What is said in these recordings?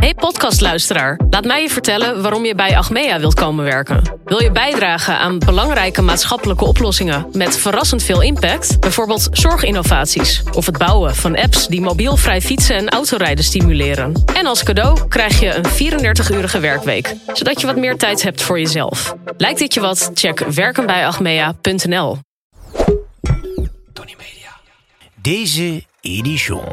Hey podcastluisteraar, laat mij je vertellen waarom je bij Achmea wilt komen werken. Wil je bijdragen aan belangrijke maatschappelijke oplossingen met verrassend veel impact? Bijvoorbeeld zorginnovaties of het bouwen van apps die mobielvrij fietsen en autorijden stimuleren. En als cadeau krijg je een 34-urige werkweek, zodat je wat meer tijd hebt voor jezelf. Lijkt dit je wat? Check werkenbijachmea.nl. Deze edition.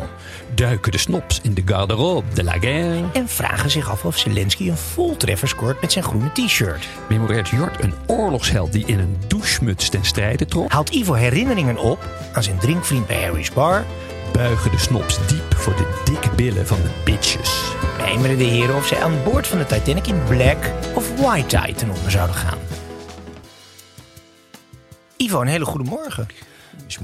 Duiken de snops in de garderobe de la guerre. En vragen zich af of Zelensky een voltreffer scoort met zijn groene t-shirt. Memoreert Jort een oorlogsheld die in een douchemuts ten strijde trok. Haalt Ivo herinneringen op aan zijn drinkvriend bij Harry's Bar. Buigen de snops diep voor de dikke billen van de bitches. Mijmeren de heren of zij aan boord van de Titanic in black of white tie ten onder zouden gaan. Ivo, een hele goede morgen.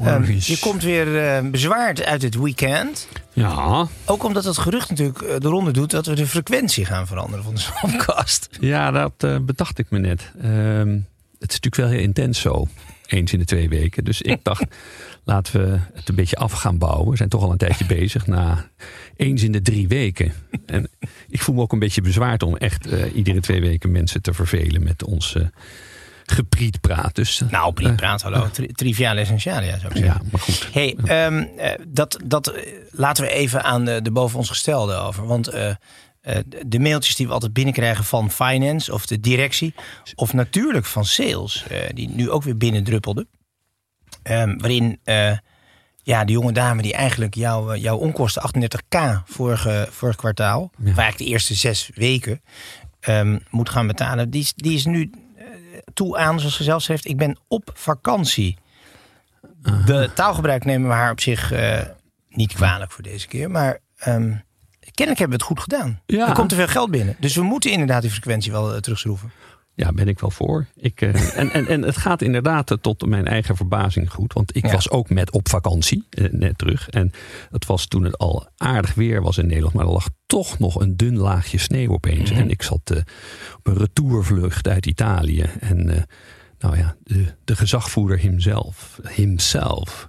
Ehm, je komt weer eh, bezwaard uit het weekend. Ja, Ook omdat het gerucht natuurlijk eh, de ronde doet dat we de frequentie gaan veranderen van de podcast. ja, dat eh, bedacht ik me net. Ehm, het is natuurlijk wel heel intens zo. Eens in de twee weken. Dus ik dacht, laten we het een beetje af gaan bouwen. We zijn toch al een tijdje bezig. Na eens in de drie weken. En ik voel me ook een beetje bezwaard om echt eh, iedere twee weken mensen te vervelen met ons eh geprietpraat. Dus, eh, Nou, Priet Praat, hallo. Tri triviale essentialia zou ik zeggen. ja, maar goed. Hey, ehm, eh, dat, dat eh, laten we even aan de, de boven ons gestelde over. Want eh, eh, de mailtjes die we altijd binnenkrijgen van finance of de directie, of natuurlijk van sales, eh, die nu ook weer binnendruppelden. Ehm, waarin eh, ja, de jonge dame die eigenlijk jouw jouw onkosten 38k vorige, vorig kwartaal, of eigenlijk de eerste zes weken, ehm, moet gaan betalen. Die, is- die is nu eh, toe aan, zoals ze zelf schrijft, ik ben op vakantie. De taalgebruik nemen we haar op zich eh, niet kwalijk voor deze keer. Maar ehm, kennelijk hebben we het goed gedaan. Ja. Er komt te veel geld binnen. Dus we moeten inderdaad die frequentie wel uh, terugschroeven. Ja, ben ik wel voor. Ik, eh, en, en, en het gaat inderdaad eh, tot mijn eigen verbazing goed. Want ik Ja. was ook met op vakantie, eh, net terug. En het was toen het al aardig weer was in Nederland. Maar er lag toch nog een dun laagje sneeuw opeens. Mhm. En ik zat op een retourvlucht uit Italië. En nou ja, de, de gezagvoerder himself, himself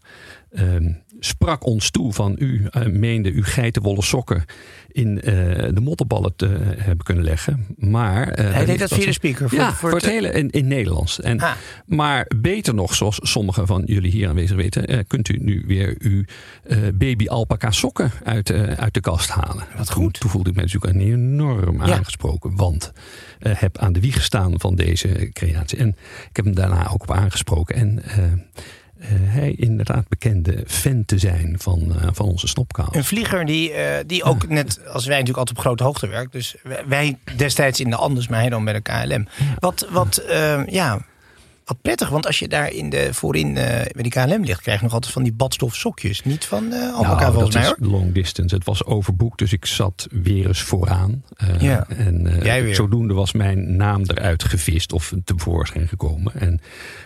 ehm, sprak ons toe van u eh, meende uw geitenwolle sokken in eh, de mottenballen te hebben kunnen leggen. Maar eh, Hij deed dat via de speaker. Voor, ja, voor, het hele in, in Nederlands. En, Ah. Maar beter nog, zoals sommigen van jullie hier aanwezig weten, eh, kunt u nu weer uw eh, baby alpaca sokken uit, eh, uit de kast halen. Wat goed. Toen voelde ik me natuurlijk enorm Ja. aangesproken, want eh heb aan de wieg gestaan van deze creatie. En ik heb hem daarna ook op aangesproken. En eh, eh, hij inderdaad bekende fan te zijn van, eh, van onze snopkaal. Een vlieger die, eh, die ook net als wij natuurlijk altijd op grote hoogte werkt. Dus wij- destijds in de Anders, maar hij dan bij de KLM. Wat, wat, eh, ja, wat prettig. Want als je daar in de, voorin eh, bij die KLM ligt, krijg je nog altijd van die badstof sokjes. Niet van eh alpaca Nou, volgens dat mij is hoor. long distance. Het was overboekt, dus ik zat weer eens vooraan. Eh, Ja. En zodoende was mijn naam eruit gevist of tevoorschijn gekomen. En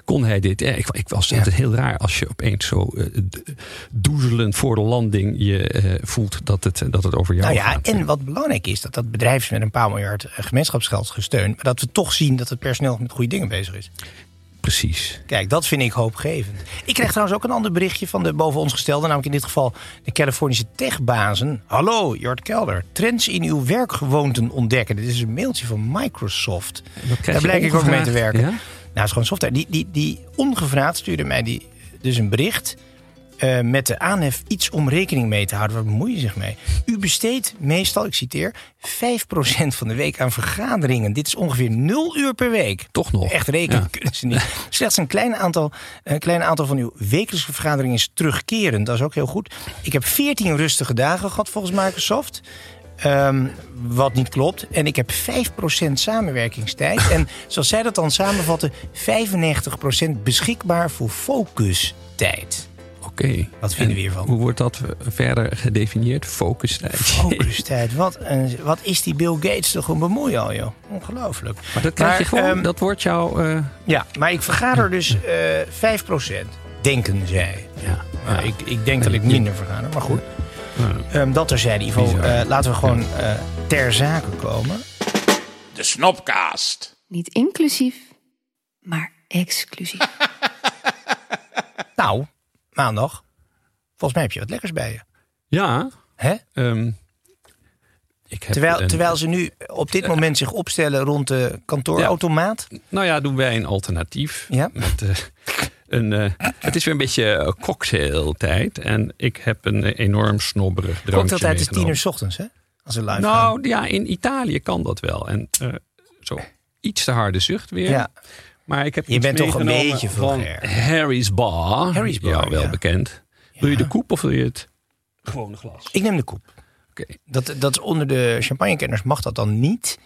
kon hij dit... Ja, ik, ik was Ja. het heel raar als je opeens zo doezelend voor de landing je voelt dat het, dat het over jou Nou ja, gaat. en wat belangrijk is, dat dat bedrijf is met een paar miljard gemeenschapsgeld gesteund. Maar dat we toch zien dat het personeel met goede dingen bezig is. Precies. Kijk, dat vind ik hoopgevend. Ik kreeg trouwens ook een ander berichtje van de boven ons gestelde. Namelijk in dit geval de Californische techbazen. Hallo, Jort Kelder. Trends in uw werkgewoonten ontdekken. Dit is een mailtje van Microsoft. Daar je blijk ik ook mee te werken. ja? Nou, het is gewoon software. Die, die, die ongevraagd stuurde mij die, dus een bericht. Eh, met de aanhef iets om rekening mee te houden. Waar bemoei je zich mee? U besteedt meestal, ik citeer, 5% van de week aan vergaderingen. Dit is ongeveer 0 uur per week. Toch nog. Echt rekenen Ja. kunnen ze niet. Slechts een klein, aantal, een klein aantal van uw wekelijkse vergaderingen is terugkerend. Dat is ook heel goed. Ik heb 14 rustige dagen gehad volgens Microsoft. Ehm, wat niet klopt. En ik heb 5% samenwerkingstijd. en zoals zij dat dan samenvatten, 95% beschikbaar voor focustijd. Oké. Wat vinden En we hiervan? Hoe wordt dat verder gedefinieerd? Focustijd. Focustijd. Wat, een, wat is die Bill Gates toch een bemoeial, joh. Ongelooflijk. Maar dat krijg je gewoon, ehm, dat wordt jouw... eh, Ja, maar ik vergader dus eh 5%. Denken zij. ja, Maar ik, ik denk dat ik minder vergader. Maar goed. Ehm, dat terzijde, Ivo. Eh, laten we gewoon eh, ter zake komen. De Snopcast. Niet inclusief, maar exclusief. Nou, maandag. Volgens mij heb je wat lekkers bij je. ja Hè? ehm, ik heb Terwijl, een- terwijl ze nu op dit moment zich opstellen rond de kantoorautomaat. Nou ja, doen wij een alternatief. Ja. Met, eh, een, eh, het is weer een beetje eh, cocktailtijd. En ik heb een enorm snobberig drankje Cocktailtijd is tien uur 's ochtends, hè? Als ze live gaan. Nou ja, in Italië kan dat wel. En zo iets te harde zucht weer. Ja. Maar ik heb Je bent toch een beetje van. Harry's Bar. Harry's Bar, Ja, wel ja. bekend. Wil je de koep of wil je het gewone glas? Ik neem de koep. Oké. Dat, dat is onder de champagnekenners mag dat dan niet.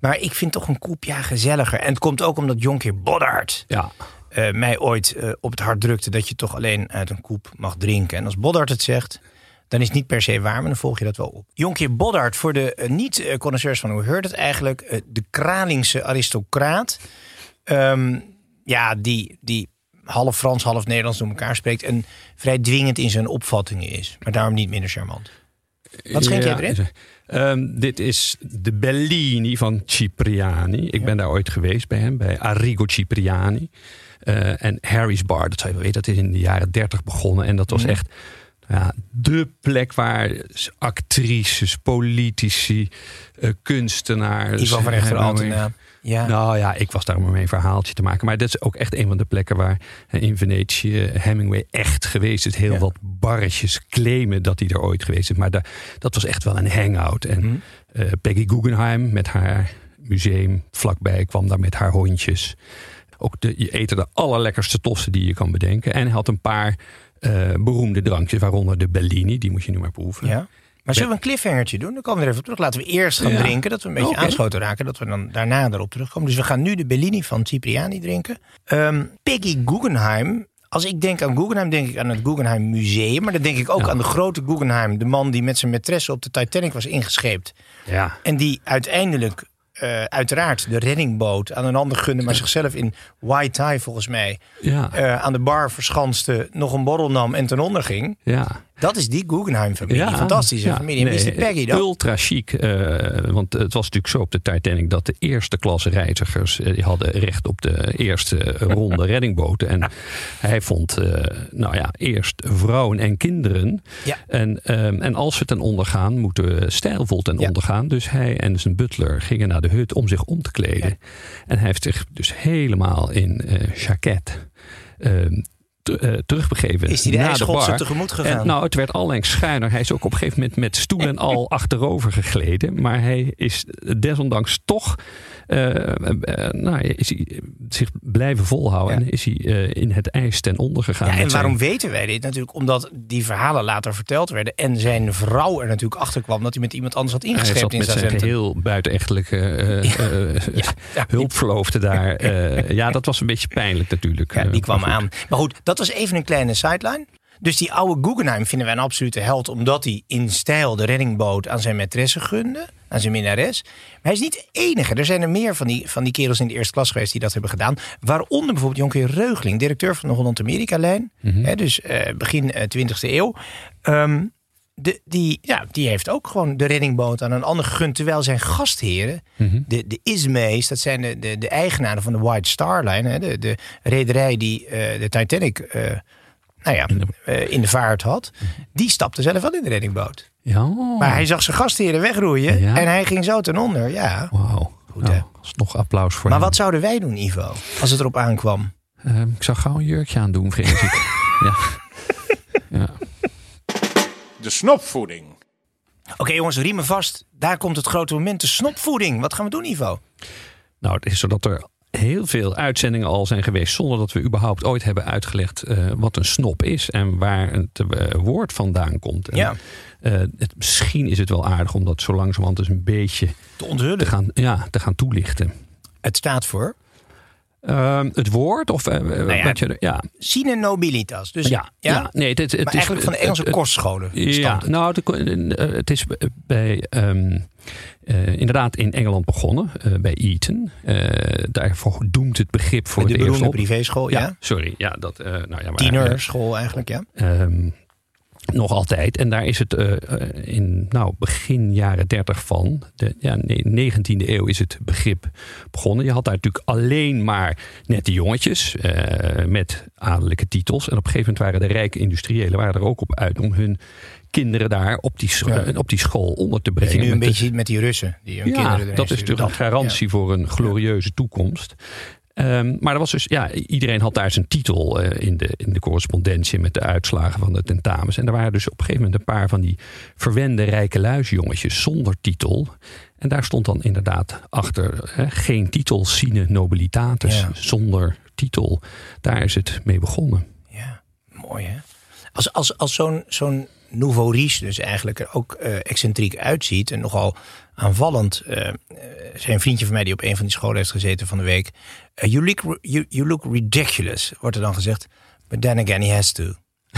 Maar ik vind toch een koep ja gezelliger. En het komt ook omdat Jonkheer Boddard Ja. eh, mij ooit eh, op het hart drukte dat je toch alleen uit een koep mag drinken. En als Boddard het zegt, dan is het niet per se waar, maar dan volg je dat wel op. Jonkheer Boddard, voor de eh, niet-connoisseurs van hoe heurt het eigenlijk, de Kralingse aristocraat. Ehm, ja, die, die half Frans, half Nederlands door elkaar spreekt en vrij dwingend in zijn opvattingen is. Maar daarom niet minder charmant. Wat schenk jij erin? Ehm, dit is de Bellini van Cipriani. Ik ben daar ooit geweest bij hem, bij Arrigo Cipriani. Eh, en Harry's Bar, dat zou je wel weten, dat is in de jaren dertig begonnen. En dat was Mhm. echt ja, de plek waar actrices, politici, eh, kunstenaars... Ivan van Rechter eh. Ja. Nou ja, ik was daar om een verhaaltje te maken. Maar dat is ook echt een van de plekken waar eh, in Venetië Hemingway echt geweest is. Heel Ja. wat barretjes claimen dat hij er ooit geweest is. Maar da- dat was echt wel een hangout. En Mhm. eh, Peggy Guggenheim met haar museum vlakbij kwam daar met haar hondjes. Ook de, je eet er de allerlekkerste tossen die je kan bedenken. En hij had een paar eh, beroemde drankjes, waaronder de Bellini. Die moet je nu maar proeven. Ja. Maar zullen we een cliffhangertje doen? Dan komen we er even op terug. Laten we eerst gaan Ja. drinken, dat we een beetje aanschoten raken. Dat we dan daarna erop terugkomen. Dus we gaan nu de Bellini van Cipriani drinken. Ehm, Peggy Guggenheim. Als ik denk aan Guggenheim, denk ik aan het Guggenheim Museum. Maar dan denk ik ook Ja. aan de grote Guggenheim. De man die met zijn maîtresse op de Titanic was ingescheept. Ja. En die uiteindelijk, eh, uiteraard, de reddingboot aan een ander gunde. Maar zichzelf in white tie, volgens mij, Ja. eh, aan de bar verschanste. Nog een borrel nam en ten onder ging. ja. Dat is die Guggenheim-familie. Fantastische ja. familie. En wie is die Nee, Peggy dan? Ultra chic. eh, want het was natuurlijk zo op de Titanic dat de eerste klasse reizigers eh, die hadden recht op de eerste ronde reddingboten. En hij vond, eh, nou ja, eerst vrouwen en kinderen. Ja. En, ehm, en als ze ten onder gaan, moeten stijlvol ten Ja. onder gaan. Dus hij en zijn butler gingen naar de hut om zich om te kleden. En hij heeft zich dus helemaal in jacket ehm, te- eh, terugbegeven. Is hij de ijsschotse tegemoet gegaan? En, nou, het werd allengs schuiner. Hij is ook op een gegeven moment met stoel en al achterover gegleden. Maar hij is desondanks toch eh, eh, nou, is hij zich blijven volhouden. Ja. En is hij eh, in het ijs ten onder gegaan. Ja, en zijn- waarom weten wij dit? Natuurlijk omdat die verhalen later verteld werden. En zijn vrouw er natuurlijk achter kwam dat hij met iemand anders had Hij ingescheept zat in met zijn Zaventem. geheel buitenechtelijke eh, eh, hulpverloofde daar. Eh, ja, dat was een beetje pijnlijk natuurlijk. Ja, die Eh, kwam aan. Maar goed, dat was even een kleine sideline. Dus die oude Guggenheim vinden wij een absolute held... omdat hij in stijl de reddingboot aan zijn maîtresse gunde. Aan zijn minnares. Maar hij is niet de enige. Er zijn er meer van die, van die kerels in de eerste klas geweest... die dat hebben gedaan. Waaronder bijvoorbeeld Jonker Reugling... directeur van de Holland-Amerika-lijn. Mhm. Dus eh, begin eh, 20e eeuw. Ehm, de, die, ja, die heeft ook gewoon de reddingboot aan een ander gegund. Terwijl zijn gastheren, Mhm. de, de Ismays, dat zijn de, de, de eigenaren van de White Star Line. Hè, de, de rederij die eh, de Titanic eh, nou ja, eh, in de vaart had. Die stapte zelf wel in de reddingboot. Ja, Maar hij zag zijn gastheren wegroeien Ja. en hij ging zo ten onder. Ja. wauw. Goed, Nou, hè? alsnog applaus voor Maar hem. wat zouden wij doen, Ivo, als het erop aankwam? Ehm, ik zou gauw een jurkje aan doen, vrees ik. ja. ja. De snopvoeding. Oké jongens, riemen vast. Daar komt het grote moment, de snopvoeding. Wat gaan we doen, Ivo? Nou, het is zo dat er heel veel uitzendingen al zijn geweest zonder dat we überhaupt ooit hebben uitgelegd eh, wat een snop is en waar het eh, woord vandaan komt. En, Ja. eh, het, misschien is het wel aardig om dat zo langzamerhand eens een beetje Te onthullen. te gaan, ja, te gaan toelichten. Het staat voor... Ehm, het woord? Of, eh, Nou ja, je, ja. Sine nobilitas. Dus, Ja, ja, nee, het, het, het maar is, eigenlijk van de Engelse het- kostscholen. Ja, nou, het, eh, het is bij, ehm, eh, inderdaad in Engeland begonnen, eh, bij Eton. Eh, daarvoor doemt het begrip voor de eerst beroemde privéschool, ja. Sorry. Ja, dat, eh, nou ja, maar, Tienerschool eigenlijk, ja. Ehm, nog altijd. En daar is het eh, eh, in nou, begin jaren 30 van, de ja, ne- 19e eeuw is het begrip begonnen. Je had daar natuurlijk alleen maar nette jongetjes eh, met adellijke titels. En op een gegeven moment waren de rijke industriëlen waren er ook op uit om hun kinderen daar op die, Ja. op die school onder te brengen. nu een Met beetje met die Russen. Die hun ja, kinderen dat is natuurlijk een garantie voor een glorieuze toekomst. Ehm, maar er was dus, ja, iedereen had daar zijn titel eh, in, de, in de correspondentie met de uitslagen van de tentamens. En er waren dus op een gegeven moment een paar van die verwende rijke luisjongetjes zonder titel. En daar stond dan inderdaad achter hè, geen titel, sine nobilitatis, Ja. zonder titel. Daar is het mee begonnen. Ja, mooi hè. Als, als, als zo'n zo'n nouveau riche dus eigenlijk er ook eh, excentriek uitziet en nogal aanvallend. eh, zijn een vriendje van mij die op een van die scholen heeft gezeten van de week. eh, you, look, you, you look ridiculous, wordt er dan gezegd. But then again, he has to.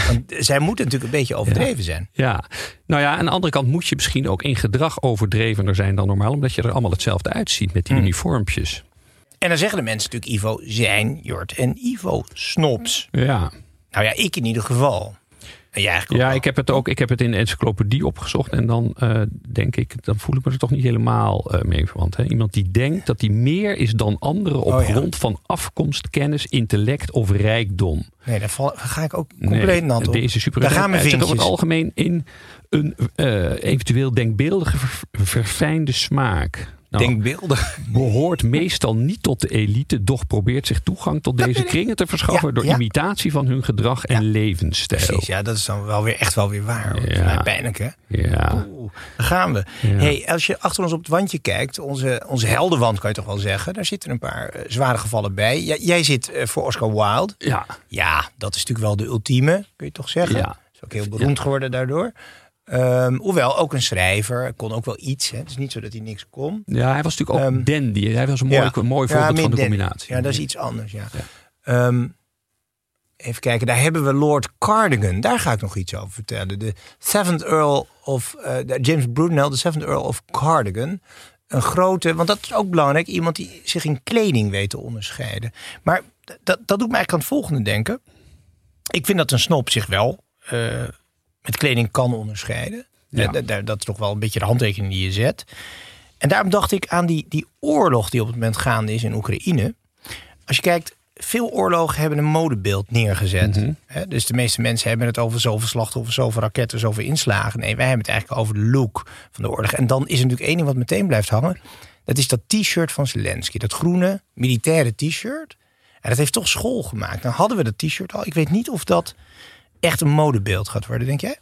Want zij moeten natuurlijk een beetje overdreven zijn. Ja, nou ja, aan de andere kant moet je misschien ook in gedrag overdrevener zijn dan normaal, omdat je er allemaal hetzelfde uitziet met die Hmm. uniformpjes. En dan zeggen de mensen natuurlijk, Ivo, zijn Jort en Ivo snobs. Ja. Nou ja, ik in ieder geval. Ja, ik heb het ook. Ik heb het in de encyclopedie opgezocht. En dan eh, denk ik, dan voel ik me er toch niet helemaal eh, mee verwant. Hè? Iemand die denkt dat hij meer is dan anderen op Oh ja. grond van afkomst, kennis, intellect of rijkdom. Nee, daar, val, daar ga ik ook compleet nat op. Deze super Daar gaan we uitzet over het algemeen in een eh, eventueel denkbeeldige, ver- verfijnde smaak. Nou, Denkbeeldig. behoort meestal niet tot de elite, doch probeert zich toegang tot deze kringen te verschaffen Ja, door ja. imitatie van hun gedrag en levensstijl. Precies, ja, dat is dan wel weer echt wel weer waar. Ja. Pijnlijk, hè? Ja. Oeh, daar gaan we. Hey, als je achter ons op het wandje kijkt, onze, onze heldenwand kan je toch wel zeggen, daar zitten een paar eh, zware gevallen bij. Jij, jij zit eh, voor Oscar Wilde. Ja. Ja, dat is natuurlijk wel de ultieme, kun je toch zeggen? Ja. Is ook heel beroemd geworden daardoor. Ehm, hoewel, ook een schrijver, kon ook wel iets. Hè. Het is niet zo dat hij niks kon. Ja, hij was natuurlijk ook Ehm, dandy. Hij was een mooi, Ja. een mooi Ja, voorbeeld van de dandy. combinatie. Ja, dat is iets anders, ja. Ehm, even kijken, daar hebben we Lord Cardigan. Daar ga ik nog iets over vertellen. De seventh Earl of... eh, James Brudenell, de seventh Earl of Cardigan. Een grote, want dat is ook belangrijk. Iemand die zich in kleding weet te onderscheiden. Maar dat, dat doet me eigenlijk aan het volgende denken. Ik vind dat een snop zich wel eh, met kleding kan onderscheiden. Ja. Eh, dat- dat, dat is toch wel een beetje de handtekening die je zet. En daarom dacht ik aan die, die oorlog die op het moment gaande is in Oekraïne. Als je kijkt, veel oorlogen hebben een modebeeld neergezet. Mhm. Dus de meeste mensen hebben het over zoveel slachtoffers, zoveel raketten, zoveel inslagen. Nee, wij hebben het eigenlijk over de look van de oorlog. En dan is er natuurlijk één ding wat meteen blijft hangen. Dat is dat t-shirt van Zelensky. Dat groene militaire t-shirt. En dat heeft toch school gemaakt. Dan hadden we dat t-shirt al. Ik weet niet of dat echt een modebeeld gaat worden, denk jij?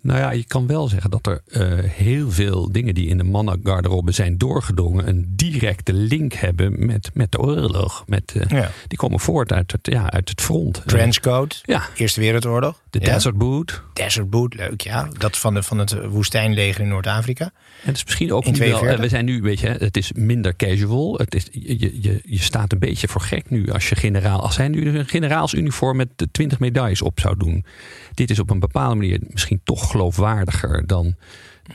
Nou ja, je kan wel zeggen dat er eh, heel veel dingen die in de mannengarderobe zijn doorgedrongen, een directe link hebben met, met de oorlog. Met, eh, Ja. Die komen voort uit het, ja, uit het front. Trenchcoat, Ja, Eerste Wereldoorlog. De Ja. Desert Boot. Desert Boot, leuk ja. Dat van, de, van het woestijnleger in Noord-Afrika. En het is misschien ook nu wel, 42. eh, we zijn nu, weet je, het is minder casual. Het is, je, je, je staat een beetje voor gek nu als je generaal, als hij nu een generaalsuniform met de 20 medailles op zou doen. Dit is op een bepaalde manier misschien toch geloofwaardiger dan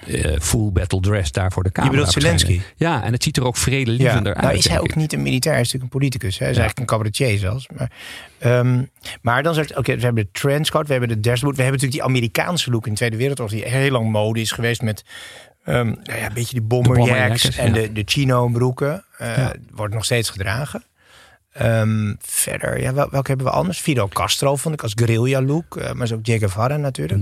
eh, full battle dress daar voor de camera. bedoelt verschijnen. Zelensky? Ja, en het ziet er ook vredelievender uit. nou is hij ook niet een militair, hij is natuurlijk een politicus. Hij is Ja. eigenlijk een cabaretier zelfs. Maar, ehm, maar dan zegt oké, we hebben de trenchcoat, we hebben de Boot. We hebben natuurlijk die Amerikaanse look in de Tweede Wereldoorlog... die heel lang mode is geweest met ehm, nou ja, een beetje die bomberjacks... en ja. de, de chino-broeken. Eh, Ja. Wordt nog steeds gedragen. Ehm, verder, ja, wel- welke hebben we anders? Fidel Castro vond ik als guerrilla look. eh, maar zo ook Che Guevara De natuurlijk.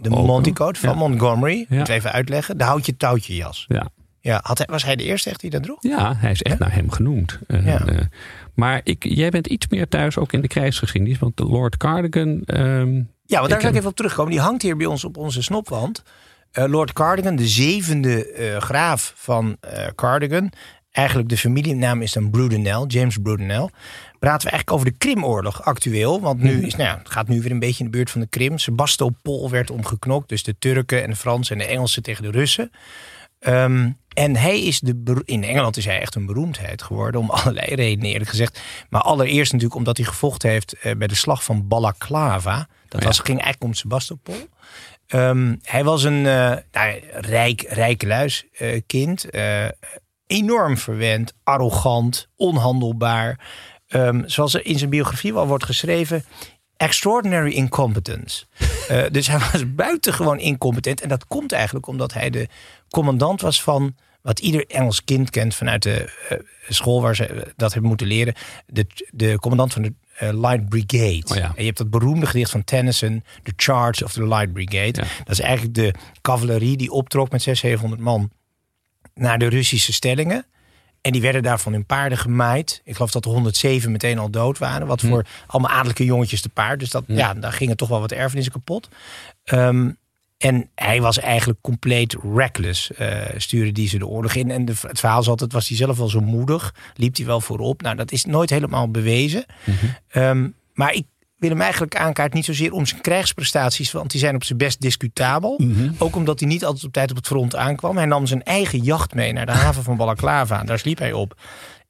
De Coat van Ja. Montgomery. Ja. Moet even uitleggen. De houtje touwtje jas. Ja. Ja, had hij, was hij de eerste echt die dat droeg? Ja, hij is echt naar hem genoemd. En, Ja. eh, maar ik, jij bent iets meer thuis ook in de krijgsgeschiedenis. Want de Lord Cardigan... ehm, Ja, want daar wil ik even op terugkomen. Die hangt hier bij ons op onze snopwand. Eh, Lord Cardigan, de zevende eh, graaf van eh, Cardigan. Eigenlijk de familienaam is dan Brudenell, James Brudenell. Praten we eigenlijk over de Krimoorlog actueel. Want nu is, nou ja, het gaat nu weer een beetje in de buurt van de Krim. Sebastopol werd omgeknokt. Dus de Turken en de Fransen en de Engelsen tegen de Russen. Ehm, en hij is de, in Engeland is hij echt een beroemdheid geworden om allerlei redenen eerlijk gezegd. Maar allereerst natuurlijk omdat hij gevochten heeft eh, bij de slag van Balaclava. Dat ja. was, ging eigenlijk om Sebastopol. Ehm, hij was een eh, nou, rijk, rijkeluis eh, kind. Enorm verwend, arrogant, onhandelbaar. Ehm, zoals er in zijn biografie wel wordt geschreven. Extraordinary incompetence. Eh, dus hij was buitengewoon incompetent. En dat komt eigenlijk omdat hij de commandant was van wat ieder Engels kind kent vanuit de eh, school waar ze eh, dat hebben moeten leren. De, de commandant van de Light Brigade. Oh ja. En je hebt dat beroemde gedicht van Tennyson, The Charge of the Light Brigade. Ja. Dat is eigenlijk de cavalerie die optrok met 600, 700 man naar de Russische stellingen. En die werden daar van hun paarden gemaaid. Ik geloof dat er 107 meteen al dood waren. Wat voor allemaal adellijke jongetjes te paard. Dus dat, ja, daar gingen toch wel wat erfenissen kapot. Ehm, en hij was eigenlijk compleet reckless. eh stuurde die ze de oorlog in. En de, het verhaal is altijd, was hij zelf wel zo moedig. Liep hij wel voorop. Nou, dat is nooit helemaal bewezen. Ehm, maar ik wil hem eigenlijk aankaart niet zozeer om zijn krijgsprestaties. Want die zijn op zijn best discutabel. Ook omdat hij niet altijd op tijd op het front aankwam. Hij nam zijn eigen jacht mee naar de haven van Balaclava. Daar sliep hij op.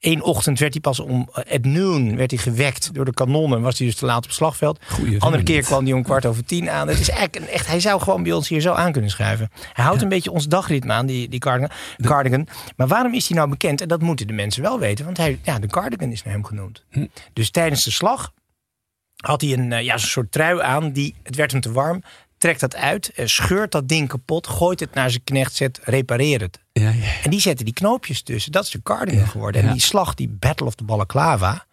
Eén ochtend werd hij pas om at noon werd hij gewekt door de kanonnen. Was hij dus te laat op het slagveld. Goeie Andere keer kwam hij om kwart over tien aan. Het is eigenlijk een echt, hij zou gewoon bij ons hier zo aan kunnen schuiven. Hij houdt een beetje ons dagritme aan, die, die cardigan, cardigan. Maar waarom is hij nou bekend? En dat moeten de mensen wel weten. Want hij, ja, de cardigan is naar hem genoemd. Dus tijdens de slag had hij een eh, ja, soort trui aan. Die, het werd hem te warm. Trekt dat uit, eh, scheurt dat ding kapot, gooit het naar zijn knecht, zet, repareer het. Ja, ja. En die zetten die knoopjes tussen. Dat is de cardigan geworden. En die slag, die Battle of the Balaclava.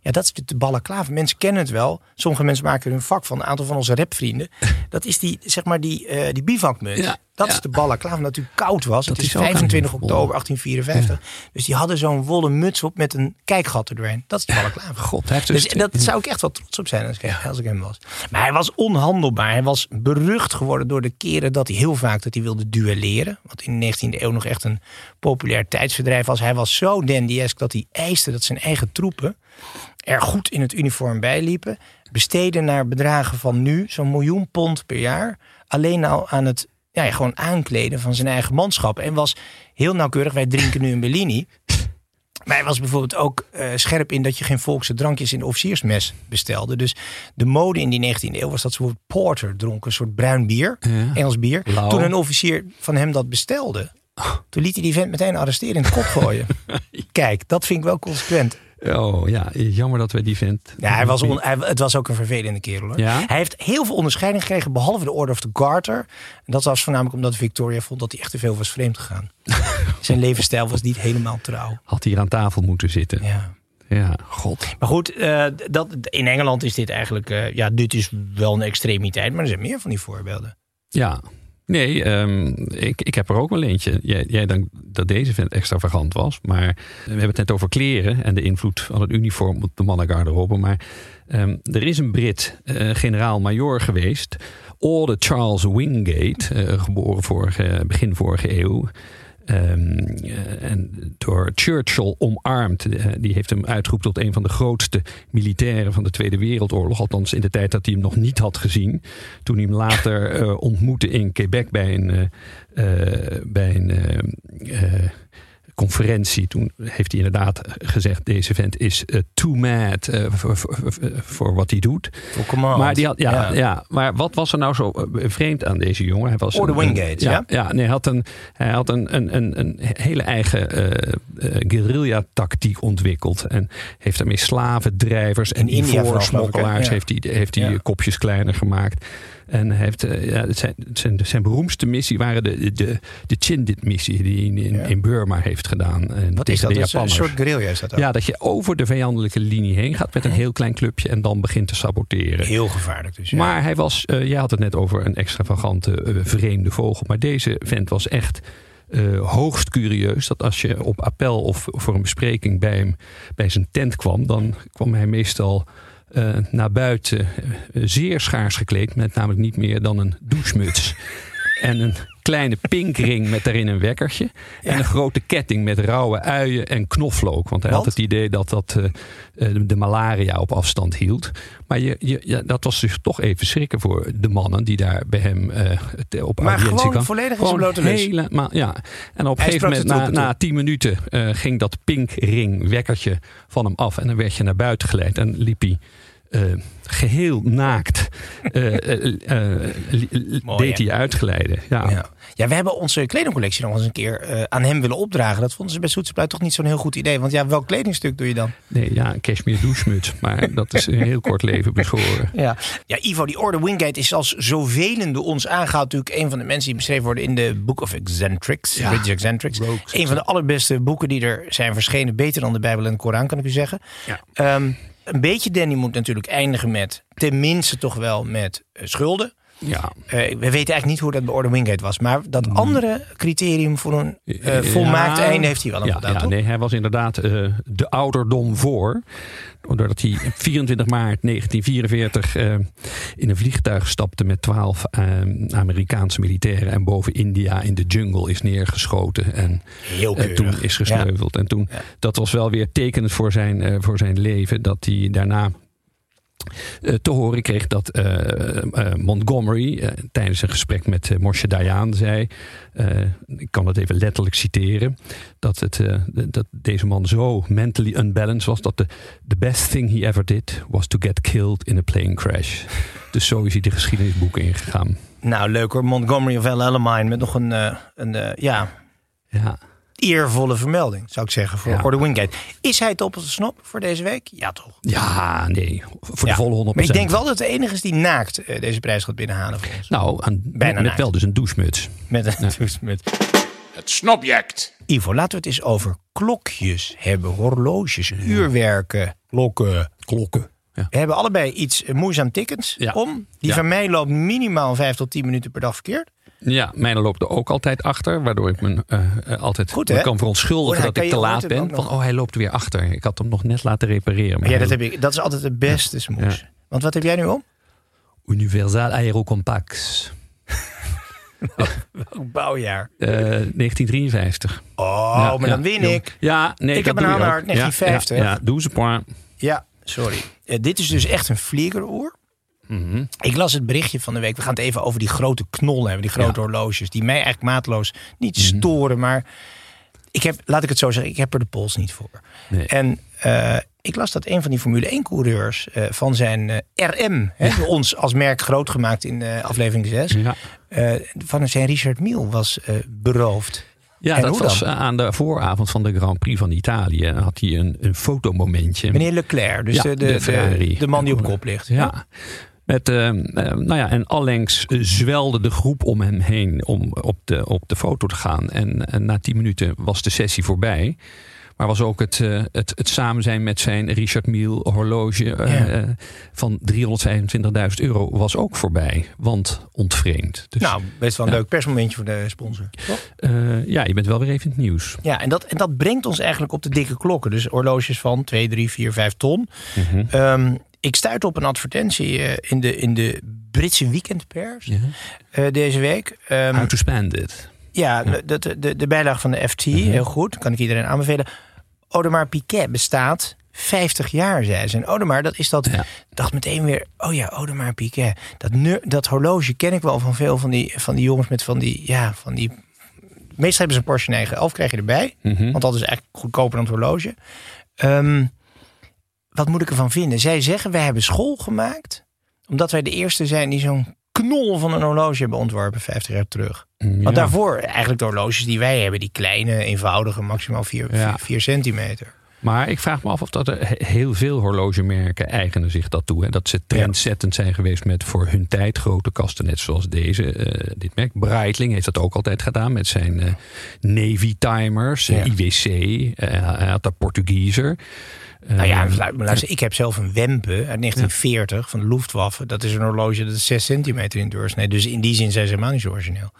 Ja, dat is de, Balaclava. Mensen kennen het wel. Sommige mensen maken er hun vak van. Een aantal van onze rapvrienden. Dat is die, zeg maar, die, eh die bivakmuts. Ja, dat ja. is de Balaclava. Omdat het koud was. Dat het is is ook 25 een oktober wollen. 1854. Dus die hadden zo'n wollen muts op met een kijkgat er doorheen. Dat is de Balaclava. God, hij heeft Dus dus- dat zou ik echt wel trots op zijn als ik, als ik hem was. Maar hij was onhandelbaar. Hij was berucht geworden door de keren dat hij heel vaak dat hij wilde duelleren. Wat in de 19e eeuw nog echt een populair tijdsverdrijf was. Hij was zo dandiesk dat hij eiste dat zijn eigen troepen er goed in het uniform bij liepen. Besteden naar bedragen van nu zo'n miljoen pond per jaar. Alleen al aan het ja, ja, gewoon aankleden van zijn eigen manschap. En was heel nauwkeurig. Wij drinken nu een Bellini. Maar hij was bijvoorbeeld ook eh, scherp in dat je geen volkse drankjes in de officiersmes bestelde. Dus de mode in die 19e eeuw was dat ze bijvoorbeeld porter dronken, een soort bruin bier, Ja. Engels bier. Toen een officier van hem dat bestelde, toen liet hij die vent meteen arresteren en in het kop gooien. Kijk, dat vind ik wel consequent. Oh ja, jammer dat we die vent. Ja, hij was on- hij, het was ook een vervelende kerel. Hoor. Ja? Hij heeft heel veel onderscheiding gekregen, behalve de Order of the Garter. En dat was voornamelijk omdat Victoria vond dat hij echt te veel was vreemd gegaan. Zijn levensstijl was niet helemaal trouw. Had hier aan tafel moeten zitten. Ja, Ja. god. Maar goed, eh, dat, in Engeland is dit eigenlijk... eh, ja, dit is wel een extremiteit, maar er zijn meer van die voorbeelden. Ja. Nee, ehm, ik, ik heb er ook wel eentje. Jij, jij denkt dat deze vent extravagant was. Maar we hebben het net over kleren en de invloed van het uniform op de mannengarderobe. Maar ehm, er is een Brit, eh, generaal-majoor geweest. Orde Charles Wingate, eh, geboren vorige, begin vorige eeuw. Ehm, eh, en door Churchill omarmd. Eh, die heeft hem uitgeroepen tot een van de grootste militairen van de Tweede Wereldoorlog. Althans in de tijd dat hij hem nog niet had gezien. Toen hij hem later eh, ontmoette in Quebec bij een, bij een conferentie. Toen heeft hij inderdaad gezegd: deze vent is eh, too mad eh, voor- voor- wat hij doet. Maar, die had, ja, Ja. ja. maar wat was er nou zo eh, vreemd aan deze jongen? Hij was een- een- Wingate, ja, ja? nee, hij had een, hij had een, een, een, een hele eigen eh eh, guerrilla-tactiek ontwikkeld. En heeft daarmee slavendrijvers en vooral, ivoorsmokkelaars heeft hij, heeft hij kopjes kleiner gemaakt. En hij heeft, eh, ja, zijn, zijn, zijn beroemdste missie waren de, de, de Chindit-missie die hij in, in, Ja. in Burma heeft gedaan. En Wat is dat? de een soort guerrilla is dat ook. Ja, dat je over de vijandelijke linie heen gaat met een heel klein clubje en dan begint te saboteren. Heel gevaarlijk dus. ja. Maar hij was, eh jij had het net over een extravagante, eh, vreemde vogel. Maar deze vent was echt eh, hoogst curieus. Dat als je op appel of voor een bespreking bij hem bij zijn tent kwam, dan kwam hij meestal eh, naar buiten eh, zeer schaars gekleed. Met namelijk niet meer dan een douchemuts. En een kleine pinkring met daarin een wekkertje. En een grote ketting met rauwe uien en knoflook. Want hij had het idee dat dat eh, eh, de malaria op afstand hield. Maar je, je, ja, dat was dus toch even schrikken voor de mannen die daar bij hem eh, op Maar audiëntie gewoon kwamen. volledig in zijn blote ja. En op een gegeven moment, na, na tien minuten, ging dat pinkring wekkertje van hem af. En dan werd je naar buiten geleid. En liep hij eh, geheel naakt. li- Mooi, deed hij uitglijden. Ja. Ja. ja, we hebben onze kledingcollectie nog eens een keer aan hem willen opdragen. Dat vonden ze bij Soetspluit toch niet zo'n heel goed idee. Want ja, welk kledingstuk doe je dan? Nee, ja, een cashmere douchemuts. Maar dat is een heel kort leven beschoren. Ja. ja, Ivo, die Orde Wingate is als zoveel door ons aangehaald. Natuurlijk een van de mensen die beschreven worden in de Book of Eccentrics. Ja. British Eccentrics. Een van de allerbeste boeken die er zijn verschenen. Beter dan de Bijbel en de Koran, kan ik u zeggen. Ja. Ehm, een beetje Danny moet natuurlijk eindigen met, tenminste toch wel met eh, schulden. Ja, Eh, we weten eigenlijk niet hoe dat bij Orde Wingate was. Maar dat andere criterium voor een eh, volmaakt Ja. einde heeft hij wel aan ja, ja, nee, hij was inderdaad de ouderdom voor. Doordat hij op 24 maart 1944 eh, in een vliegtuig stapte met 12 eh, Amerikaanse militairen. En boven India in de jungle is neergeschoten. En Heel eh, toen is gesneuveld. En toen, Ja. dat was wel weer tekenend voor zijn, voor zijn leven. Dat hij daarna te horen kreeg dat eh, eh, Montgomery eh, tijdens een gesprek met Moshe Dayan zei, eh, ik kan het even letterlijk citeren, dat, het, eh, dat deze man zo mentally unbalanced was dat de the best thing he ever did was to get killed in a plane crash. dus zo is hij de geschiedenisboeken ingegaan. Nou, leuk hoor. Montgomery of L. Met nog een, eh, een eh, ja, Ja, eervolle vermelding, zou ik zeggen, voor Ja. Orde Wingate. Is hij top of de snop voor deze week? Ja, toch? ja nee, voor Ja. de volle 100%. Maar ik denk wel dat de enige is die naakt eh, deze prijs gaat binnenhalen. Nou, aan, Bijna met, naakt. wel dus een douchemuts. Met een met. Het snobject. Ivo, laten we het eens over klokjes hebben. Horloges, uurwerken, klokken. Klokken. Ja. We hebben allebei iets moeizaam tikkends Ja. om. Die Ja. van mij loopt minimaal 5 tot 10 minuten per dag verkeerd. Ja, mijne loopt er ook altijd achter, waardoor ik me eh, eh, altijd Goed, me hè? kan verontschuldigen Oh, dat ik te laat ben. Van, oh, hij loopt weer achter. Ik had hem nog net laten repareren. Maar ja, dat, heb ik, dat is altijd de beste smoes. Ja. Want wat heb jij nu om? Universal Aerocompax. Welk bouwjaar? Eh 1953. Oh, Ja, maar dan win ik. Ja, nee, Ik heb een aanhanger ook. 1950. Ja, doe ze point. Ja, sorry. Eh, dit is dus echt een vliegeroor. Mhm. Ik las het berichtje van de week. We gaan het even over die grote knollen hebben. Die grote horloges. Die mij eigenlijk maatloos niet Mhm. storen. Maar ik heb, laat ik het zo zeggen, ik heb er de pols niet voor. Nee. En eh, ik las dat een van die Formule 1 coureurs eh, van zijn eh, RM, hè, ons als merk groot gemaakt in aflevering 6, Ja, van zijn Richard Mille was beroofd. ja En dat was dan? aan de vooravond van de Grand Prix van Italië. Had hij een, een fotomomentje. Meneer Leclerc, dus Ja, de, de, de de, Ferrari. de man die op kop ligt. Ja. Met, eh, nou ja, en allengs zwelde de groep om hem heen om op de, op de foto te gaan. En, en na tien minuten was de sessie voorbij. Maar was ook het, eh, het, het samen zijn met zijn Richard Mille horloge Ja. van 325.000 euro was ook voorbij. Want ontvreemd. Dus Nou, best wel een Ja. leuk persmomentje voor de sponsor. Ja, je bent wel weer even in het nieuws. Ja, en dat, en dat brengt ons eigenlijk op de dikke klokken. Dus horloges van 2, 3, 4, 5 ton. Ehm, ik stuit op een advertentie eh, in, de, in de Britse weekendpers eh, deze week. Ehm, How to spend it. ja, de, de, de, de bijlage van de FT, heel goed. Kan ik iedereen aanbevelen. Audemars Piguet bestaat 50 jaar, zei ze. En Audemars, dat is dat... Ja. dacht meteen weer, oh ja, Audemars Piguet. Dat, dat horloge ken ik wel van veel van die, van die jongens met van die... Ja, van die meestal hebben ze een Porsche 911, krijg je erbij. Mhm. Want dat is eigenlijk goedkoper dan het horloge. Ehm, wat moet ik ervan vinden? Zij zeggen, wij hebben school gemaakt. Omdat wij de eerste zijn die zo'n knol van een horloge hebben ontworpen 50 jaar terug. Ja. Want daarvoor eigenlijk de horloges die wij hebben, die kleine, eenvoudige, maximaal 4 Ja. centimeter. Maar ik vraag me af of dat er he- heel veel horlogemerken eigenen zich dat toe. Hè? Dat ze trendzettend zijn geweest met voor hun tijd grote kasten. Net zoals deze, eh, dit merk. Breitling heeft dat ook altijd gedaan met zijn eh, Navy timers, eh, Ja. IWC. eh, hij had de Portugiezer. Nou ja, lu- luister, ik heb zelf een Wempe uit 1940 van de Luftwaffe. Dat is een horloge dat is 6 centimeter in doorsnee. Dus in die zin zijn ze helemaal niet zo origineel.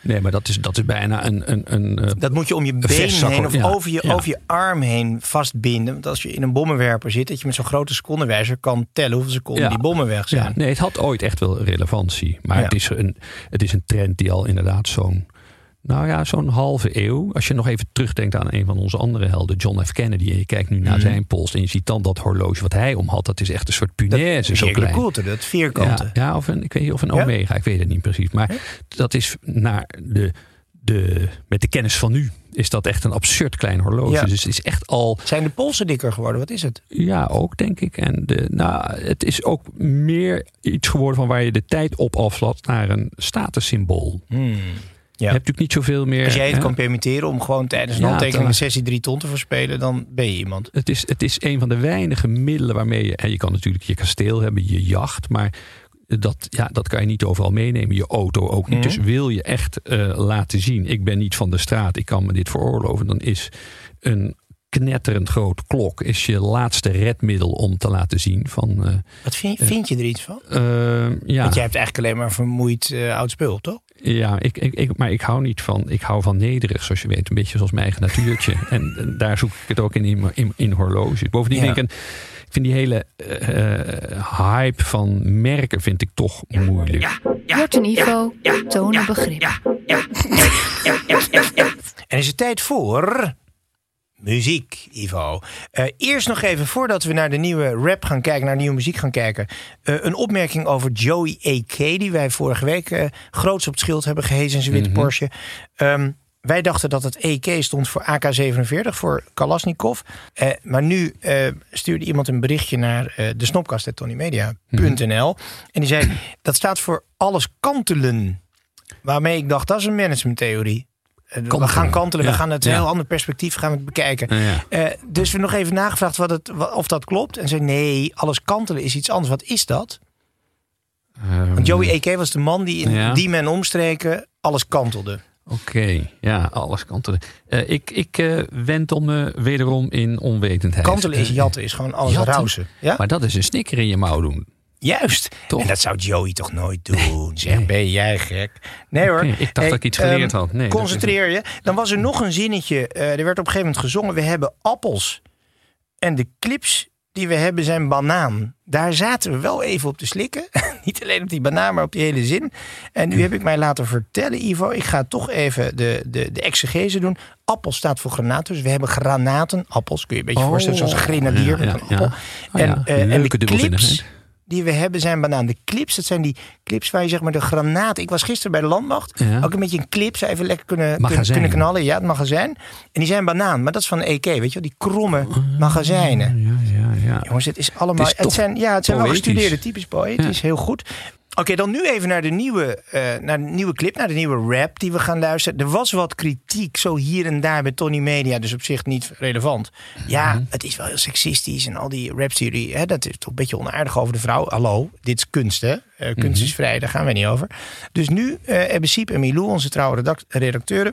Nee, maar dat is, dat is bijna een... een, een eh, Dat moet je om je been heen of ja, over, je, ja. over je arm heen vastbinden. Want als je in een bommenwerper zit, dat je met zo'n grote secondenwijzer kan tellen hoeveel seconden Ja. die bommen weg zijn. nee, het had ooit echt wel relevantie. Maar het, is een, het is een trend die al inderdaad zo'n... Nou ja, zo'n halve eeuw. Als je nog even terugdenkt aan een van onze andere helden, John F. Kennedy. En je kijkt nu naar Mhm. zijn pols en je ziet dan dat horloge wat hij om had. Dat is echt een soort punaise, zo klein. koelte, dat vierkante. Ja, ja, of een, ik weet niet of een Ja? omega, ik weet het niet precies. Maar dat is naar de, de, met de kennis van nu, is dat echt een absurd klein horloge. Ja. Dus het is echt al, Zijn de polsen dikker geworden? Wat is het? ja, ook denk ik. En de, nou, het is ook meer iets geworden van waar je de tijd op afslaat naar een statussymbool. Ja. Je hebt natuurlijk niet zoveel meer. Als jij het hè. kan permitteren om gewoon tijdens een handtekening een sessie drie ton te verspelen, dan ben je iemand. Het is, het is een van de weinige middelen waarmee je. En je kan natuurlijk je kasteel hebben, je jacht. Maar dat, ja, dat kan je niet overal meenemen. Je auto ook niet. Mhm. Dus wil je echt eh, laten zien. Ik ben niet van de straat. Ik kan me dit veroorloven. Dan is een knetterend groot klok. Is je laatste redmiddel om te laten zien. Van, eh, Wat vind, vind je er iets van? eh, ja, Want jij hebt eigenlijk alleen maar vermoeid eh, oud spul, toch? Ja ik, ik, ik, maar ik hou niet van. Ik hou van nederig, zoals je weet. Een beetje zoals mijn eigen natuurtje. en, en daar zoek ik het ook in, in, in, in horloges. Bovendien Ja. vind ik een. Ik vind die hele eh, hype van merken vind ik toch moeilijk. Wordt een Ivo, tonen begrip. En is het tijd voor muziek, Ivo. Eh, eerst nog even, voordat we naar de nieuwe rap gaan kijken, naar nieuwe muziek gaan kijken. eh, een opmerking over Joey A.K., die wij vorige week eh groots op het schild hebben gehezen in zijn witte Porsche. Ehm, wij dachten dat het EK stond voor AK-47, voor Kalashnikov. Eh, maar nu stuurde iemand een berichtje naar de snopkast.tonymedia.nl. En die zei, dat staat voor alles kantelen. Waarmee ik dacht, dat is een managementtheorie. Eh, We gaan kantelen, we gaan het een ja. heel ander perspectief gaan we het bekijken. Ja. Eh, dus we nog even nagevraagd wat het, of dat klopt. En zei nee, alles kantelen is iets anders. Wat is dat? Ehm, Want Joey A.K. was de man die in die men omstreken alles kantelde. Oké, ja, alles kantelen. Eh, ik ik eh wentel me wederom in onwetendheid. Kantelen is jatten, is gewoon alles rausen. Ja? Maar dat is een snikker in je mouw doen. Juist. Toch? En dat zou Joey toch nooit doen. Zeg, nee. ben jij gek? Nee hoor. Ik dacht dat ik iets geleerd ehm, had. Nee, concentreer je. Dan was er nog een zinnetje. eh, er werd op een gegeven moment gezongen. We hebben appels. En de clips die we hebben zijn banaan. Daar zaten we wel even op te slikken. Niet alleen op die banaan, maar op die hele zin. En nu heb ik mij laten vertellen, Ivo. Ik ga toch even de, de, de exegese doen. Appel staat voor granaat. Dus we hebben granaten. Appels, kun je een beetje Oh, voorstellen. Zoals een grenadier ja, met ja, een appel. ja. Oh en, ja, eh, en de leuke clips dubbelzinnigheid. Die we hebben zijn banaan. De clips, dat zijn die clips waar je zeg maar de granaat... Ik was gisteren bij de landmacht. Ja. Ook een beetje een clip. Zou even lekker kunnen, kunnen, Magazijn. kunnen knallen. Ja, het magazijn. En die zijn banaan. Maar dat is van EK, weet je wel. Die kromme magazijnen. Ja, ja, ja. Jongens, het is allemaal... Het Het, is zijn, ja, het zijn wel gestudeerde types poëtisch. Heel goed. Oké, dan nu even naar de, nieuwe, eh, naar de nieuwe clip, naar de nieuwe rap die we gaan luisteren. Er was wat kritiek, zo hier en daar bij Tony Media, dus op zich niet relevant. Ja, het is wel heel seksistisch en al die rap-serie, hè, dat is toch een beetje onaardig over de vrouw. Hallo, dit is kunst, hè? Eh, kunst is vrij, daar gaan we niet over. Dus nu eh, hebben Siep en Milou, onze trouwe redact- redacteuren,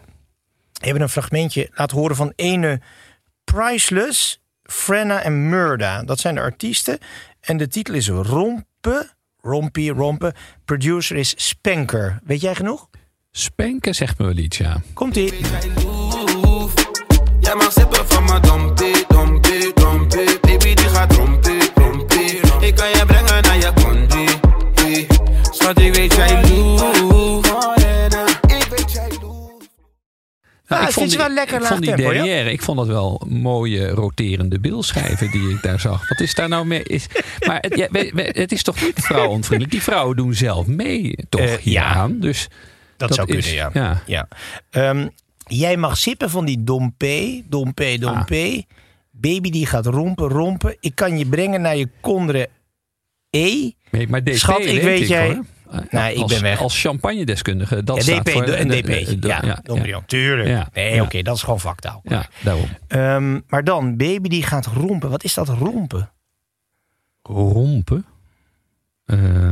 hebben een fragmentje laten horen van ene Priceless, Frenna en Murda. Dat zijn de artiesten. En de titel is Rompen, Rompie, Rompen. Producer is Spanker. Weet jij genoeg? Spanken zegt me wel iets, ja. Komt-ie. Jij mag sippen van mijn dompie, dompie, dompie. Baby, die gaat rompie, rompie. Ik kan je brengen naar je kondi. Schat, ik weet jij Ah, ik vind ze wel lekker ik vond die tempo, ja? derrière, ik vond dat wel mooie roterende bilschijven die ik daar zag. Wat is daar nou mee? Is, maar het, ja, het is toch niet vrouwonvriendelijk? Die vrouwen doen zelf mee, toch? Eh, ja. hieraan. Dus Dat, zou is- kunnen, ja. ja. ja. Ehm, jij mag sippen van die Dompe, Dompe, Dompe. Baby die gaat rompen, rompen. Ik kan je brengen naar je kondre E. Nee, maar DP Schat, ik weet jij- hoor. Nee, ik ben weg. Als champagne-deskundige, dat Ja, staat voor... een de- DP. de- de- ja, Dom Briand, tuurlijk. Ja, Nee, ja. oké, dat is gewoon vaktaal. Ja, daarom. Ehm, maar dan, baby die gaat rompen. Wat is dat rompen? Rompen. Eh,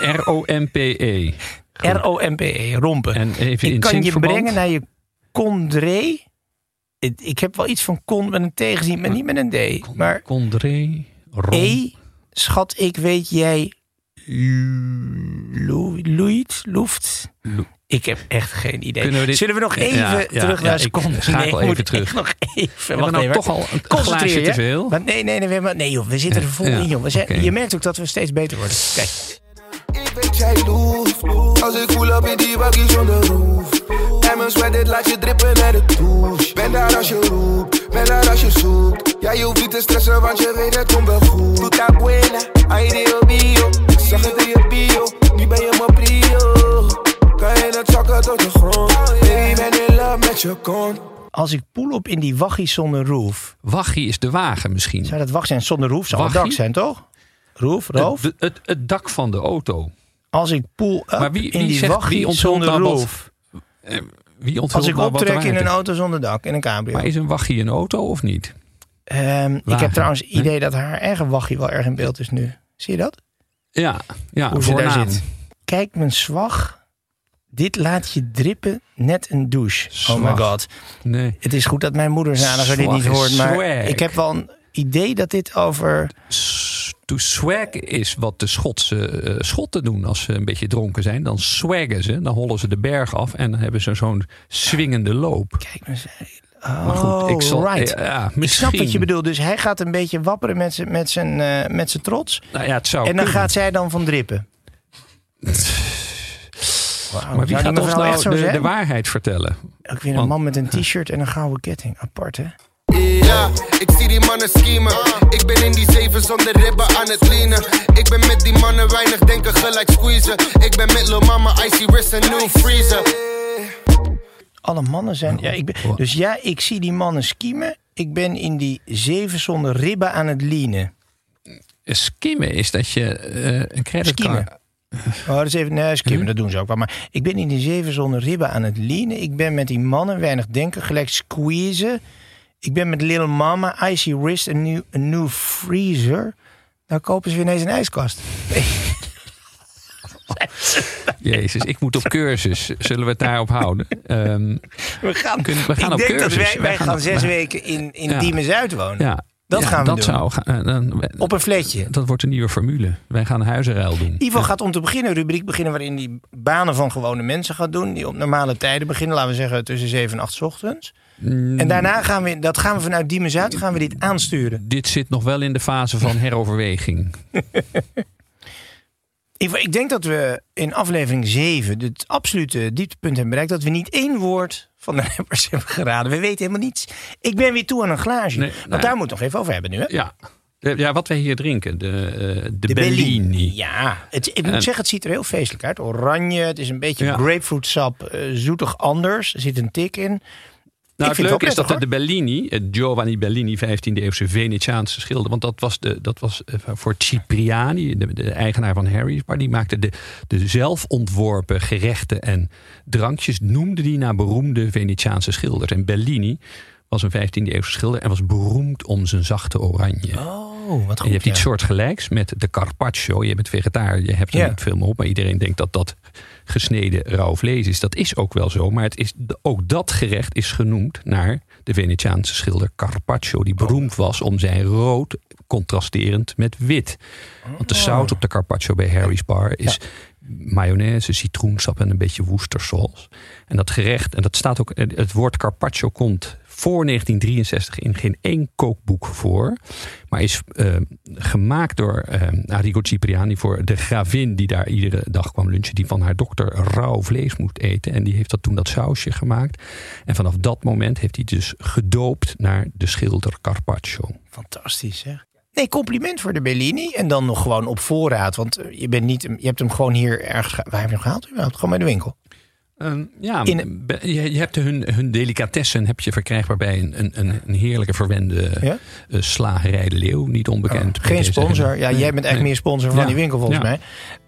R-O-M-P-E. R-O-M-P-E, rompen. En even in ik kan je brengen naar je condré. Ik- Ik heb wel iets van con met een T gezien, maar niet met een D. Maar Condré. Rom. E, schat, ik weet jij Loeit, Loeft. Lo- Ik heb echt geen idee. Kunnen we dit- Zullen we nog Ja, even ja, terug ja, naar ik seconde? schakel nee, even terug. nog even. we Wacht nou even. toch al een te veel? Maar nee, nee, nee, we hebben, nee joh, we zitten er vol Ja, in joh. We zijn, oké. Je merkt ook dat we steeds beter worden. Kijk, Ik weet jij loeft. Als ik voel op in die bakkie zonder roof. En mijn sweat, dit laat je drippen naar de douche. Ben daar als je roept, ben daar als je zoekt. Ja, je hoeft niet te stressen, want je weet het komt wel goed. Puta buena, Dio bio. Zag het in je bio, nu ben je mijn prio. Kan je het zakken tot de grond? Baby, ik ben in love met je kont. als ik poel op in die waggie zonder roof. Waggie is de wagen misschien. Zou dat wacht zijn zonder roof? Zou het Waggie? dak zijn, toch? Roof, roof. Het, het, het dak van de auto. Als ik poel Maar wie- in wie die zegt- waggie wie zonder nou roof. Eh, Wie Als ik nou optrek in een auto zonder dak, in een cabrio. Maar is een waggie een auto of niet? Ehm, ik heb trouwens het idee dat haar eigen waggie wel erg in beeld is nu. Zie je dat? Ja, ja Hoe ze daar zit. Kijk mijn zwag. Dit laat je drippen, net een douche. Oh my god. Nee. Het is goed dat mijn moederzadiger dit Zwag niet hoort. Maar swag. ik heb wel een idee dat dit over... To swag is wat de Schotse eh, Schotten doen als ze een beetje dronken zijn. Dan swaggen ze, dan hollen ze de berg af en dan hebben ze zo'n swingende loop. Kijk me Oh, Maar goed, ik zal, right. ja, Ik snap wat je bedoelt. Dus hij gaat een beetje wapperen met zijn, met zijn, eh, met zijn trots. Nou ja, het zou en dan kunnen. gaat zij dan van drippen. Maar wie gaat ons nou echt zo de, de waarheid vertellen? Ook weer een Want- man met een t-shirt en een gouden ketting. Apart, hè? Ja, ik zie die mannen schemen. Ik ben in die zeven zonder ribben aan het leanen. Ik ben met die mannen weinig denken, gelijk squeezen. Ik ben met Lil Mama, Icy Wrist en New Freezer. Alle mannen zijn... Ja, ik ben, dus ja, ik zie die mannen skiemen. Ik ben in die zeven zonder ribben aan het leanen. Skimmen is dat je eh, een creditcard... Oh, dat is even... Nee, skimmen, dat doen ze ook wel. Maar ik ben in die zeven zonder ribben aan het leanen. Ik ben met die mannen weinig denken, gelijk squeezen. Ik ben met Little Mama, Icy Wrist, een nieuw, een nieuw freezer. Daar kopen ze weer ineens een ijskast. Jezus, ik moet op cursus. Zullen we het daarop houden? Ehm, We gaan, Kunnen- we gaan ik op denk cursus. dat wij, wij Wij gaan, gaan- zes weken in, in Ja. Diemen-Zuid wonen. ja, Dat Ja, gaan we dat doen. Zou, eh, dan, Op een fletje. dat wordt een nieuwe formule. Wij gaan huizenruil doen. Ivo gaat om te beginnen een rubriek beginnen waarin hij banen van gewone mensen gaat doen. Die op normale tijden beginnen, laten we zeggen tussen 7 en 8 's ochtends. Mm. En daarna gaan we, dat gaan we vanuit Diemen-Zuid, gaan we dit aansturen. Dit zit nog wel in de fase van heroverweging. Ivo, ik denk dat we in aflevering 7 het absolute dieptepunt hebben bereikt. Dat we niet één woord van de rappers hebben geraden. We weten helemaal niets. Ik ben weer toe aan een glaasje. Nee, Want nou daar ja. moet het nog even over hebben nu. Hè? Ja. Ja, wat wij hier drinken. De, eh, de, Bellini. Ja, het, ik moet En- zeggen, het ziet er heel feestelijk uit. Oranje, het is een beetje Ja. grapefruitsap, eh, zoetig anders. Er zit een tik in. Nou, Ik het leuke is dat de, Bellini, eh, Giovanni Bellini, 15e eeuwse Venetiaanse schilder, want dat was, de, dat was eh, voor Cipriani, de, de eigenaar van Harry's Bar, die maakte de, de zelf ontworpen gerechten en drankjes, noemde die naar beroemde Venetiaanse schilders. En Bellini was een 15e eeuwse schilder en was beroemd om zijn zachte oranje. Oh, wat goed. En je hebt iets ja. soortgelijks met de carpaccio. Je bent vegetariër, je hebt er Ja. niet veel meer op. Maar iedereen denkt dat dat gesneden rauw vlees is. Dat is ook wel zo. Maar het is, ook dat gerecht is genoemd naar de Venetiaanse schilder Carpaccio. Die beroemd was om zijn rood contrasterend met wit. Want de zout op de Carpaccio bij Harry's Bar is mayonaise, citroensap en een beetje Worcestersaus. En dat gerecht, en dat staat ook, het woord Carpaccio komt voor 1963 in geen één kookboek voor. Maar is eh, gemaakt door eh, Arrigo Cipriani voor de gravin die daar iedere dag kwam lunchen. Die van haar dokter rauw vlees moest eten. En die heeft dat toen dat sausje gemaakt. En vanaf dat moment heeft hij dus gedoopt naar de schilder Carpaccio. Fantastisch, zeg. Nee, compliment voor de Bellini. En dan nog gewoon op voorraad. Want eh, je, bent niet, je hebt hem gewoon hier ergens... Waar heb je hem gehaald? Gewoon bij de winkel. Ehm, ja, In- je, je hebt hun, hun delicatessen heb je verkrijgbaar bij een, een, een, heerlijke verwende Ja? eh, slagerij De Leeuw. Niet onbekend. bij Geen sponsor. Ja, Nee, jij bent echt nee. meer sponsor van Ja. die winkel volgens Ja. mij.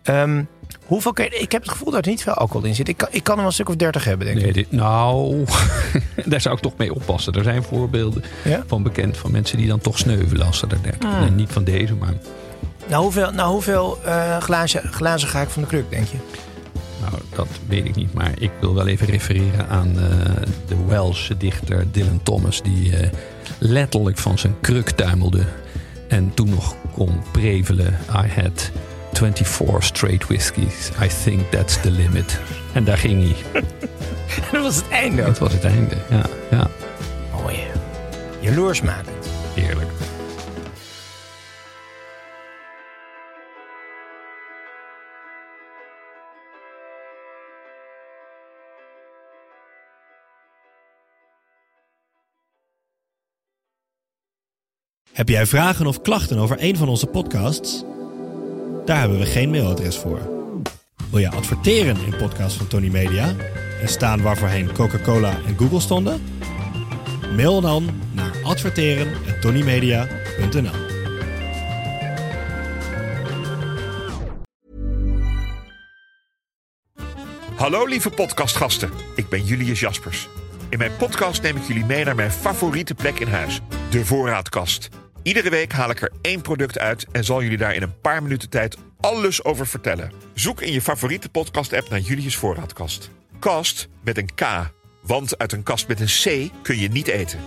Ehm, hoeveel ik heb het gevoel dat er niet veel alcohol in zit. Ik kan, ik kan er wel een stuk of dertig hebben, denk Nee, ik. dit, nou, daar zou ik toch mee oppassen. Er zijn voorbeelden van bekend van mensen die dan toch sneuvelen als ze er 30. Ah. Niet van deze, maar Nou, hoeveel, nou, hoeveel eh, glazen, glazen ga ik van de kruk, denk je? Nou, dat weet ik niet. Maar ik wil wel even refereren aan eh, de Welsche dichter Dylan Thomas, die eh, letterlijk van zijn kruk tuimelde. En toen nog kon prevelen: I had 24 straight whiskies. I think that's the limit. En daar ging hij. Dat was het einde. Dat was het einde. Ja, ja. Mooi. Jaloersmakend. heerlijk. Heb jij vragen of klachten over een van onze podcasts? Daar hebben we geen mailadres voor. Wil je adverteren in podcasts van Tony Media en staan waarvoorheen Coca-Cola en Google stonden? Mail dan naar adverteren@tonymedia.nl. Hallo lieve podcastgasten, ik ben Julius Jaspers. In mijn podcast neem ik jullie mee naar mijn favoriete plek in huis, de voorraadkast. Iedere week haal ik er één product uit en zal jullie daar in een paar minuten tijd alles over vertellen. Zoek in je favoriete podcast-app naar Julius Voorraadkast. Kast met een K, want uit een kast met een C kun je niet eten.